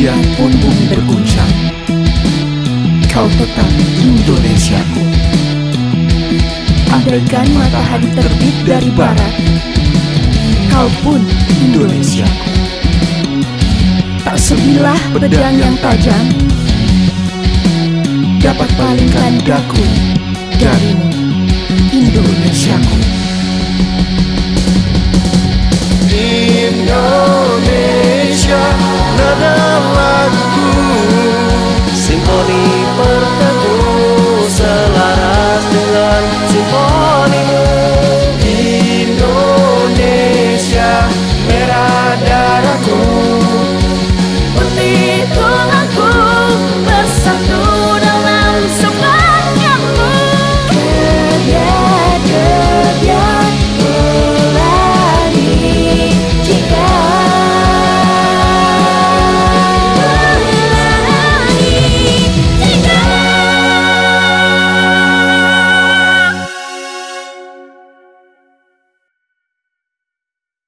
Biarpun bumi berguncang. Kau tetap Indonesiaku. Andaikan matahari terbit dari barat Kau pun Indonesiaku. Tak sebilah pedang yang tajam Dapat palingkan daku darimu Indonesiaku.